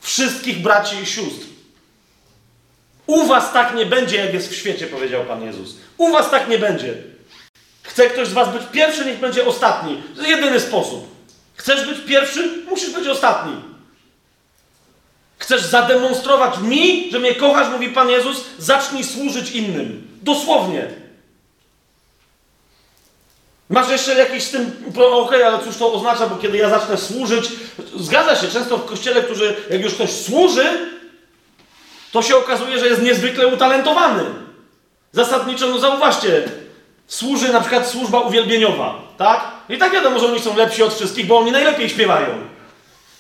wszystkich braci i sióstr. U was tak nie będzie, jak jest w świecie, powiedział Pan Jezus. U was tak nie będzie. Chce ktoś z was być pierwszy, niech będzie ostatni. To jest jedyny sposób. Chcesz być pierwszy, musisz być ostatni. Chcesz zademonstrować mi, że mnie kochasz, mówi Pan Jezus, zacznij służyć innym. Dosłownie. Masz jeszcze jakiś z tym, okej, okay, ale cóż to oznacza, bo kiedy ja zacznę służyć, zgadza się, często w kościele, którzy, jak już ktoś służy, to się okazuje, że jest niezwykle utalentowany. Zasadniczo, no zauważcie, służy na przykład służba uwielbieniowa, tak? I tak wiadomo, że oni są lepsi od wszystkich, bo oni najlepiej śpiewają.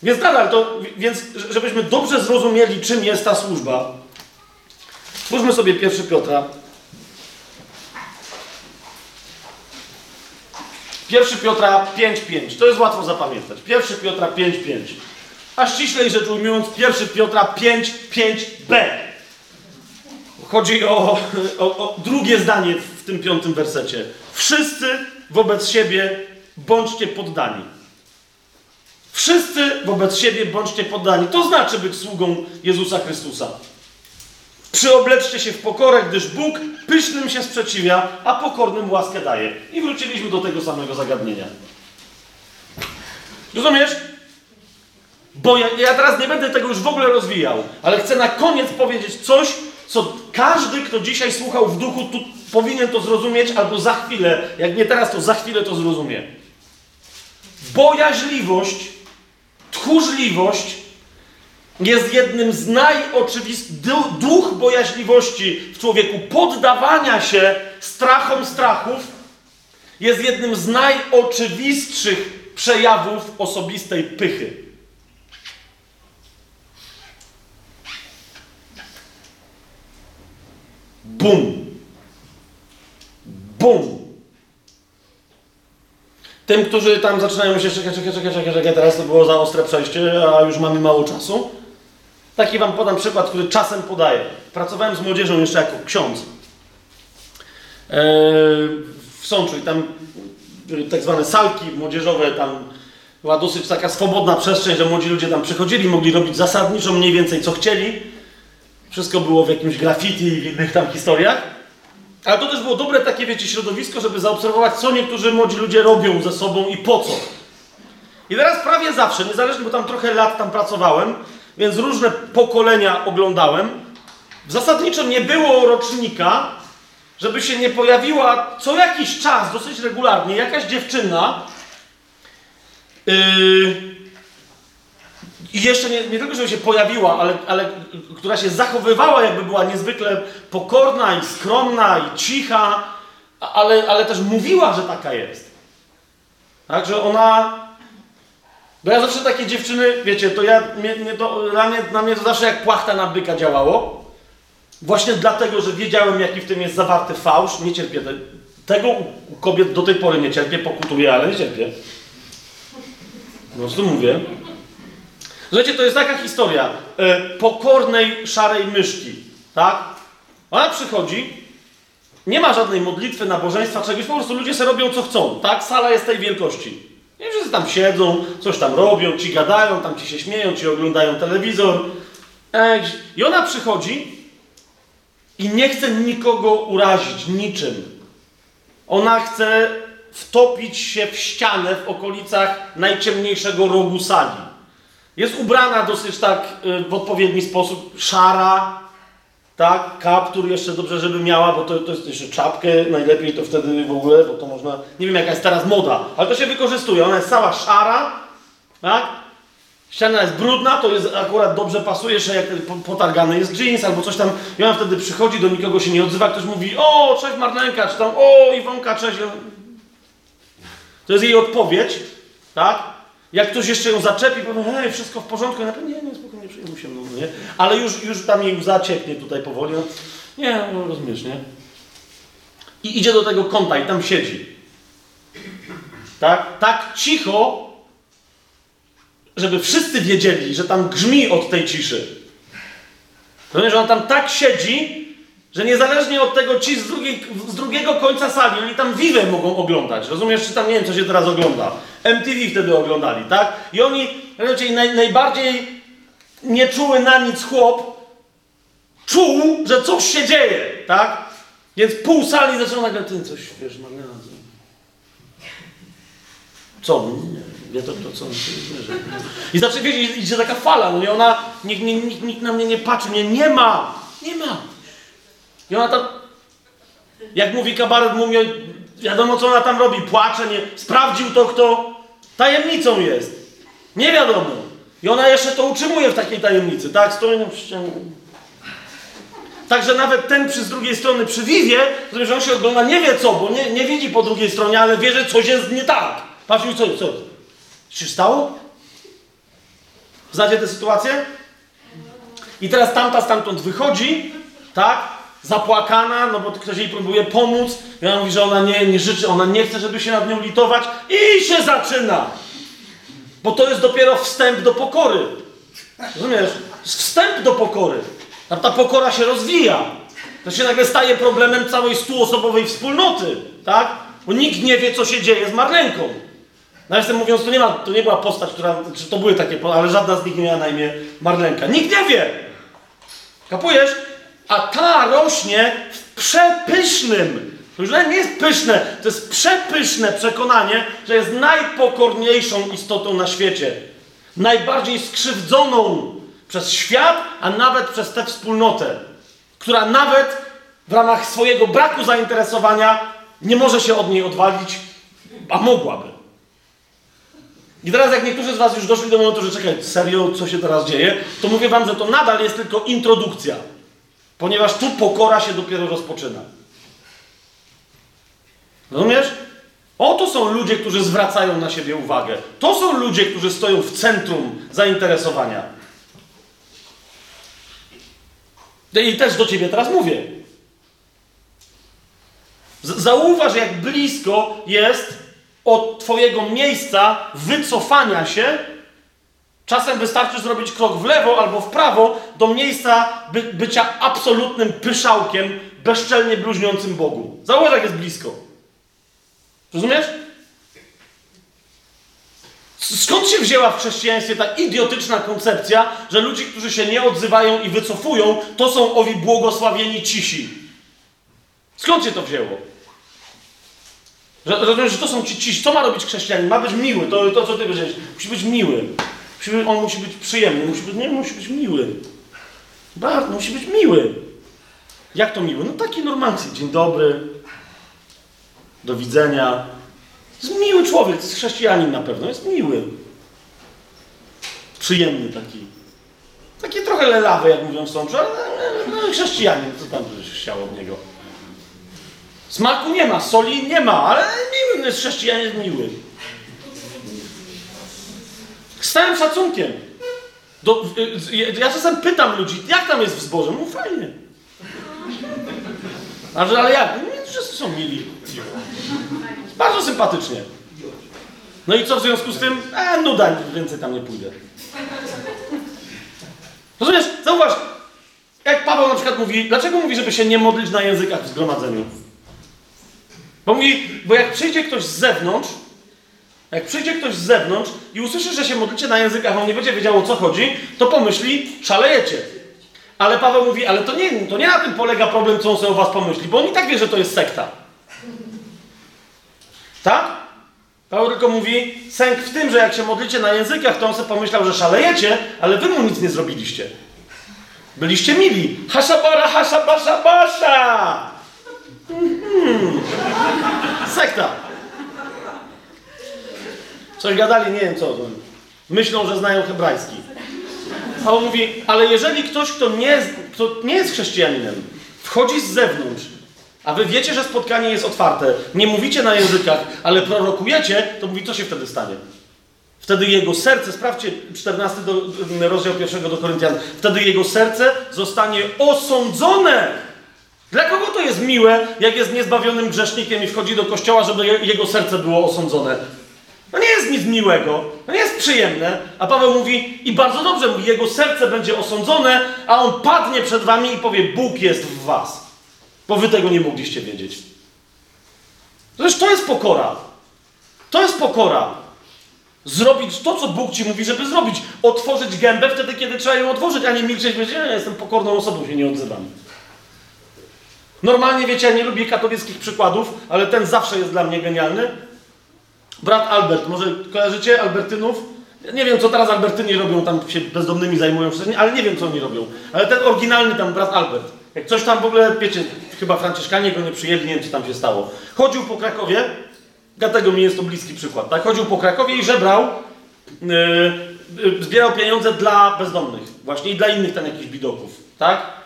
Więc nadal to, więc żebyśmy dobrze zrozumieli, czym jest ta służba, spójrzmy sobie pierwszy Piotra. Pierwszy Piotra 5.5. To jest łatwo zapamiętać. Pierwszy Piotra 5.5 a ściślej rzecz ujmując 1 Piotra 5, 5b. Chodzi o, o, o drugie zdanie w tym piątym wersecie. Wszyscy wobec siebie bądźcie poddani. Wszyscy wobec siebie bądźcie poddani. To znaczy być sługą Jezusa Chrystusa. Przyobleczcie się w pokorę, gdyż Bóg pysznym się sprzeciwia, a pokornym łaskę daje. I wróciliśmy do tego samego zagadnienia. Rozumiesz? Bo ja, ja teraz nie będę tego już w ogóle rozwijał, ale chcę na koniec powiedzieć coś, co każdy, kto dzisiaj słuchał w duchu, tu powinien to zrozumieć, albo za chwilę, jak nie teraz, to za chwilę to zrozumie. Bojaźliwość, tchórzliwość jest jednym z najoczywistszych, duch bojaźliwości w człowieku, poddawania się strachom strachów, jest jednym z najoczywistszych przejawów osobistej pychy. Bum. Bum. Tym, którzy tam zaczynają się czekać, czekaj, czekaj, czekaj, czekaj, teraz to było za ostre przejście, a już mamy mało czasu. Taki wam podam przykład, który czasem podaję. Pracowałem z młodzieżą jeszcze jako ksiądz. Eee, w Sączu i tam tak zwane salki młodzieżowe, tam była dosyć taka swobodna przestrzeń, że młodzi ludzie tam przychodzili, mogli robić zasadniczo mniej więcej co chcieli. Wszystko było w jakimś graffiti i w innych tam historiach. Ale to też było dobre takie, wiecie, środowisko, żeby zaobserwować, co niektórzy młodzi ludzie robią ze sobą i po co. I teraz prawie zawsze, niezależnie, bo tam trochę lat tam pracowałem, więc różne pokolenia oglądałem. Zasadniczo nie było rocznika, żeby się nie pojawiła co jakiś czas, dosyć regularnie, jakaś dziewczyna, yy, i jeszcze nie, nie tylko, żeby się pojawiła, ale, ale która się zachowywała, jakby była niezwykle pokorna i skromna i cicha, ale, ale też mówiła, że taka jest. Tak, że ona. Bo ja zawsze takie dziewczyny, wiecie, to ja, mnie, mnie to, na, mnie, na mnie to zawsze jak płachta na byka działało. Właśnie dlatego, że wiedziałem, jaki w tym jest zawarty fałsz. Nie cierpię te, tego u kobiet do tej pory nie cierpię, pokutuję, ale nie cierpię. Po prostu mówię. Słuchajcie, to jest taka historia e, pokornej, szarej myszki, tak? Ona przychodzi, nie ma żadnej modlitwy, nabożeństwa, czegoś, po prostu ludzie sobie robią co chcą, tak? Sala jest tej wielkości. I wszyscy tam siedzą, coś tam robią, ci gadają, tam ci się śmieją, ci oglądają telewizor. E, I ona przychodzi i nie chce nikogo urazić niczym. Ona chce wtopić się w ścianę w okolicach najciemniejszego rogu sali. Jest ubrana dosyć tak y, w odpowiedni sposób, szara, tak, kaptur jeszcze dobrze, żeby miała, bo to, to jest jeszcze czapkę, najlepiej to wtedy w ogóle, bo to można, nie wiem jaka jest teraz moda, ale to się wykorzystuje, ona jest cała szara, tak, ściana jest brudna, to jest akurat dobrze pasuje, że jak potargany jest jeans albo coś tam, i ona wtedy przychodzi, do nikogo się nie odzywa, ktoś mówi, o, cześć Marlenka, czy tam, o, Iwonka, cześć. To jest jej odpowiedź, tak, jak ktoś jeszcze ją zaczepi, powie, hej, wszystko w porządku, ja nie, nie, spokojnie, przyjmuj się mną, nie? Ale już, już tam jej zacieknie tutaj powoli, no, nie, no rozumiesz, nie? I idzie do tego kąta i tam siedzi. Tak? Tak cicho, żeby wszyscy wiedzieli, że tam grzmi od tej ciszy. Rozumiesz, że on tam tak siedzi, że niezależnie od tego ci z, drugiej, z drugiego końca sali, oni tam Vivę mogą oglądać. Rozumiesz, czy tam nie wiem, co się teraz ogląda. MTV wtedy oglądali, tak? I oni, raczej naj, najbardziej nieczuły na nic chłop, czuł, że coś się dzieje, tak? Więc pół sali zaczęło nagle, ty coś, wiesz, co? Nie, wie to, to co? I znaczy, wiecie, idzie taka fala, no nie, ona, nikt, nikt, nikt na mnie nie patrzy, mnie nie ma, nie ma. I ona tam, jak mówi kabaret, mówi, wiadomo co ona tam robi, płacze, nie, sprawdził to kto, tajemnicą jest. Nie wiadomo. I ona jeszcze to utrzymuje w takiej tajemnicy, tak? Stoi na ścianie. Także nawet ten przy z drugiej strony przy Wiwie, że on się ogląda, nie wie co, bo nie, nie widzi po drugiej stronie, ale wie, że coś jest nie tak. Patrz, co, co? się stało? Znacie tę sytuację? I teraz tamta stamtąd wychodzi, tak? Zapłakana, no bo ktoś jej próbuje pomóc. I ona mówi, że ona nie, nie życzy, ona nie chce, żeby się nad nią litować. I się zaczyna. Bo to jest dopiero wstęp do pokory. Rozumiesz? Wstęp do pokory. Ta pokora się rozwija. to się nagle staje problemem całej stuosobowej wspólnoty, tak? Bo nikt nie wie, co się dzieje z Marlenką. Nawiasem mówiąc, to nie, ma, to nie była postać, która, czy to były takie, ale żadna z nich nie miała na imię Marlenka. Nikt nie wie! Kapujesz? A ta rośnie w przepysznym, to już nie jest pyszne, to jest przepyszne przekonanie, że jest najpokorniejszą istotą na świecie. Najbardziej skrzywdzoną przez świat, a nawet przez tę wspólnotę, która nawet w ramach swojego braku zainteresowania nie może się od niej odwalić, a mogłaby. I teraz, jak niektórzy z Was już doszli do momentu, że czekaj, serio, co się teraz dzieje, to mówię Wam, że to nadal jest tylko introdukcja, ponieważ tu pokora się dopiero rozpoczyna. Rozumiesz? Oto są ludzie, którzy zwracają na siebie uwagę. To są ludzie, którzy stoją w centrum zainteresowania. I też do ciebie teraz mówię. Zauważ, jak blisko jest od Twojego miejsca wycofania się. Czasem wystarczy zrobić krok w lewo albo w prawo do miejsca by, bycia absolutnym pyszałkiem, bezczelnie bluźniącym Bogu. Zauważ, jak jest blisko. Rozumiesz? Skąd się wzięła w chrześcijaństwie ta idiotyczna koncepcja, że ludzie, którzy się nie odzywają i wycofują, to są owi błogosławieni cisi? Skąd się to wzięło? Rozumiesz, że to są ci cisi. Co ma robić chrześcijanin? Ma być miły. To, to co ty powiedziałeś. Musi być miły. On musi być przyjemny. Musi być, nie, musi być miły. Bardzo, musi być miły. Jak to miły? No taki normalny. Dzień dobry. Do widzenia. Jest miły człowiek, jest chrześcijanin na pewno, jest miły. Przyjemny taki. Taki trochę lelawy, jak mówią sączu, ale no, chrześcijanin, co tam by się chciało od niego. Smaku nie ma, soli nie ma, ale miły jest chrześcijanin, jest miły. Z całym szacunkiem. Do, ja czasem pytam ludzi, jak tam jest w zborze? No fajnie. Ale, ale jak? No, wszyscy są mili. Bardzo sympatycznie. No i co w związku z tym? E, nuda, więcej tam nie pójdę. Rozumiesz? Zauważ, jak Paweł na przykład mówi, dlaczego mówi, żeby się nie modlić na językach w zgromadzeniu? Bo mówi, bo jak przyjdzie ktoś z zewnątrz, jak przyjdzie ktoś z zewnątrz i usłyszy, że się modlicie na językach, a on nie będzie wiedział o co chodzi, to pomyśli, szalejecie. Ale Paweł mówi, ale to nie, to nie na tym polega problem, co on sobie o was pomyśli, bo on i tak wie, że to jest sekta. Tak? Paweł tylko mówi, sęk w tym, że jak się modlicie na językach, to on sobie pomyślał, że szalejecie, ale wy mu nic nie zrobiliście. Byliście mili. Haszabara, haszabasza, basza! Mhm. Sekta. Coś gadali, nie wiem co. Myślą, że znają hebrajski. Paweł mówi, ale jeżeli ktoś, kto nie, kto nie jest chrześcijaninem, wchodzi z zewnątrz a wy wiecie, że spotkanie jest otwarte. Nie mówicie na językach, ale prorokujecie, to mówi, co się wtedy stanie? Wtedy jego serce, sprawdźcie 14 do, rozdział pierwszego do Koryntian, wtedy jego serce zostanie osądzone. Dla kogo to jest miłe, jak jest niezbawionym grzesznikiem i wchodzi do kościoła, żeby jego serce było osądzone? To nie jest nic miłego, to nie jest przyjemne. A Paweł mówi, i bardzo dobrze mówi, jego serce będzie osądzone, a on padnie przed wami i powie, Bóg jest w was. Bo wy tego nie mogliście wiedzieć. Zresztą to jest pokora. To jest pokora. Zrobić to, co Bóg ci mówi, żeby zrobić. Otworzyć gębę wtedy, kiedy trzeba ją otworzyć, a nie milczeć, powiedzieć, ja jestem pokorną osobą, się nie odzywam. Normalnie, wiecie, ja nie lubię katolickich przykładów, ale ten zawsze jest dla mnie genialny. Brat Albert, może kojarzycie Albertynów? Nie wiem, co teraz Albertyni robią, tam się bezdomnymi zajmują, ale nie wiem, co oni robią. Ale ten oryginalny tam brat Albert. Jak coś tam w ogóle, wiecie, chyba Franciszkanie go nie przyjęli, nie wiem, co tam się stało. Chodził po Krakowie, dlatego mi jest to bliski przykład, tak? Chodził po Krakowie i żebrał, yy, yy, zbierał pieniądze dla bezdomnych, właśnie i dla innych tam jakichś bidoków, tak?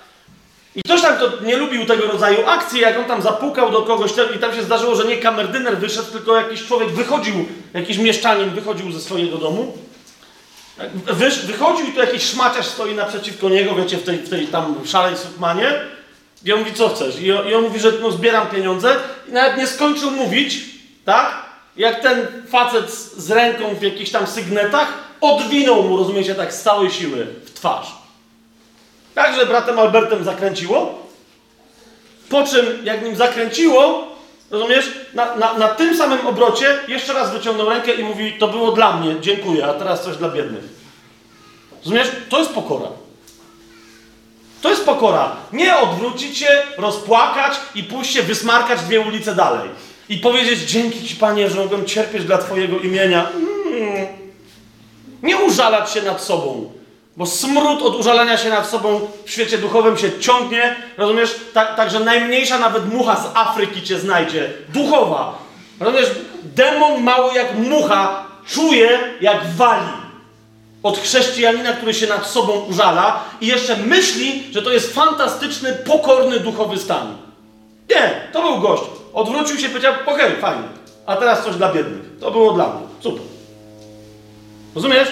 I ktoś tam to nie lubił tego rodzaju akcji, jak on tam zapukał do kogoś i tam się zdarzyło, że nie kamerdyner wyszedł, tylko jakiś człowiek wychodził, jakiś mieszczanin wychodził ze swojego domu. Wychodził i tu jakiś szmaciarz stoi naprzeciwko niego, wiecie, w tej, w tej tam szalej sukmanie. I on mówi, co chcesz? I on, i on mówi, że no, zbieram pieniądze. I nawet nie skończył mówić, tak? Jak ten facet z ręką w jakichś tam sygnetach odwinął mu, rozumiecie, tak z całej siły w twarz. Także bratem Albertem zakręciło. Po czym, jak nim zakręciło, rozumiesz, na, na, na tym samym obrocie jeszcze raz wyciągnął rękę i mówi: To było dla mnie, dziękuję, a teraz coś dla biednych. Rozumiesz? To jest pokora. To jest pokora. Nie odwrócić się, rozpłakać i pójść się wysmarkać dwie ulice dalej. I powiedzieć: Dzięki Ci, Panie, że mogłem cierpieć dla Twojego imienia. Mm. Nie użalać się nad sobą. Bo smród od użalania się nad sobą w świecie duchowym się ciągnie, rozumiesz? Tak, także najmniejsza nawet mucha z Afryki cię znajdzie. Duchowa. Rozumiesz? Demon mały jak mucha czuje jak wali od chrześcijanina, który się nad sobą użala i jeszcze myśli, że to jest fantastyczny, pokorny duchowy stan. Nie, to był gość. Odwrócił się powiedział, okej, okay, fajnie. A teraz coś dla biednych. To było dla mnie. Super. Rozumiesz?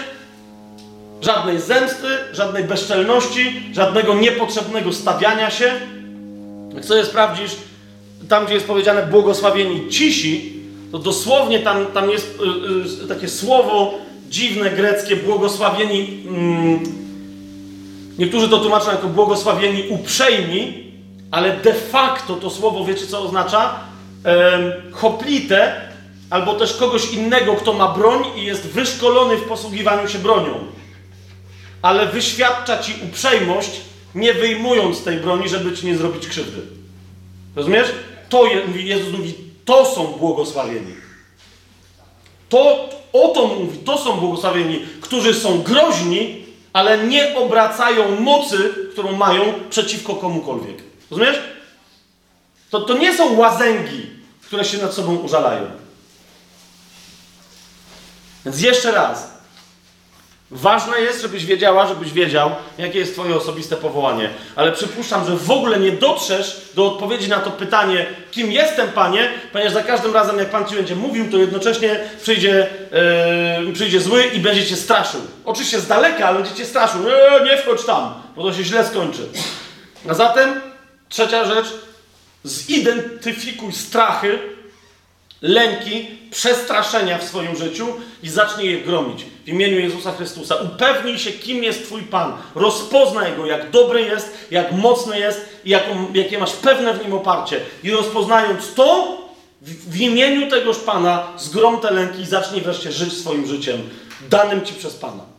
Żadnej zemsty, żadnej bezczelności, żadnego niepotrzebnego stawiania się. Jak sobie sprawdzisz, tam gdzie jest powiedziane błogosławieni cisi, to dosłownie tam, tam jest y, y, takie słowo dziwne greckie, błogosławieni. Mm, niektórzy to tłumaczą jako błogosławieni uprzejmi, ale de facto to słowo, wiecie co oznacza? hoplite, albo też kogoś innego, kto ma broń i jest wyszkolony w posługiwaniu się bronią ale wyświadcza ci uprzejmość, nie wyjmując tej broni, żeby ci nie zrobić krzywdy. Rozumiesz? To Jezus mówi, to są błogosławieni. To, o to mówi, to są błogosławieni, którzy są groźni, ale nie obracają mocy, którą mają przeciwko komukolwiek. Rozumiesz? To, to nie są łazęgi, które się nad sobą użalają. Więc jeszcze raz, Ważne jest, żebyś wiedziała, żebyś wiedział, jakie jest Twoje osobiste powołanie. Ale przypuszczam, że w ogóle nie dotrzesz do odpowiedzi na to pytanie, kim jestem, Panie, ponieważ za każdym razem, jak Pan Ci będzie mówił, to jednocześnie przyjdzie, yy, przyjdzie zły i będzie Cię straszył. Oczywiście z daleka, ale będzie Cię straszył. Nie wchodź tam, bo to się źle skończy. A zatem, trzecia rzecz, zidentyfikuj strachy, lęki, przestraszenia w swoim życiu i zacznij je gromić w imieniu Jezusa Chrystusa. Upewnij się, kim jest Twój Pan. Rozpoznaj Go, jak dobry jest, jak mocny jest i jaką, jakie masz pewne w Nim oparcie. I rozpoznając to, w, w imieniu tegoż Pana zgrom te lęki i zacznij wreszcie żyć swoim życiem, danym Ci przez Pana.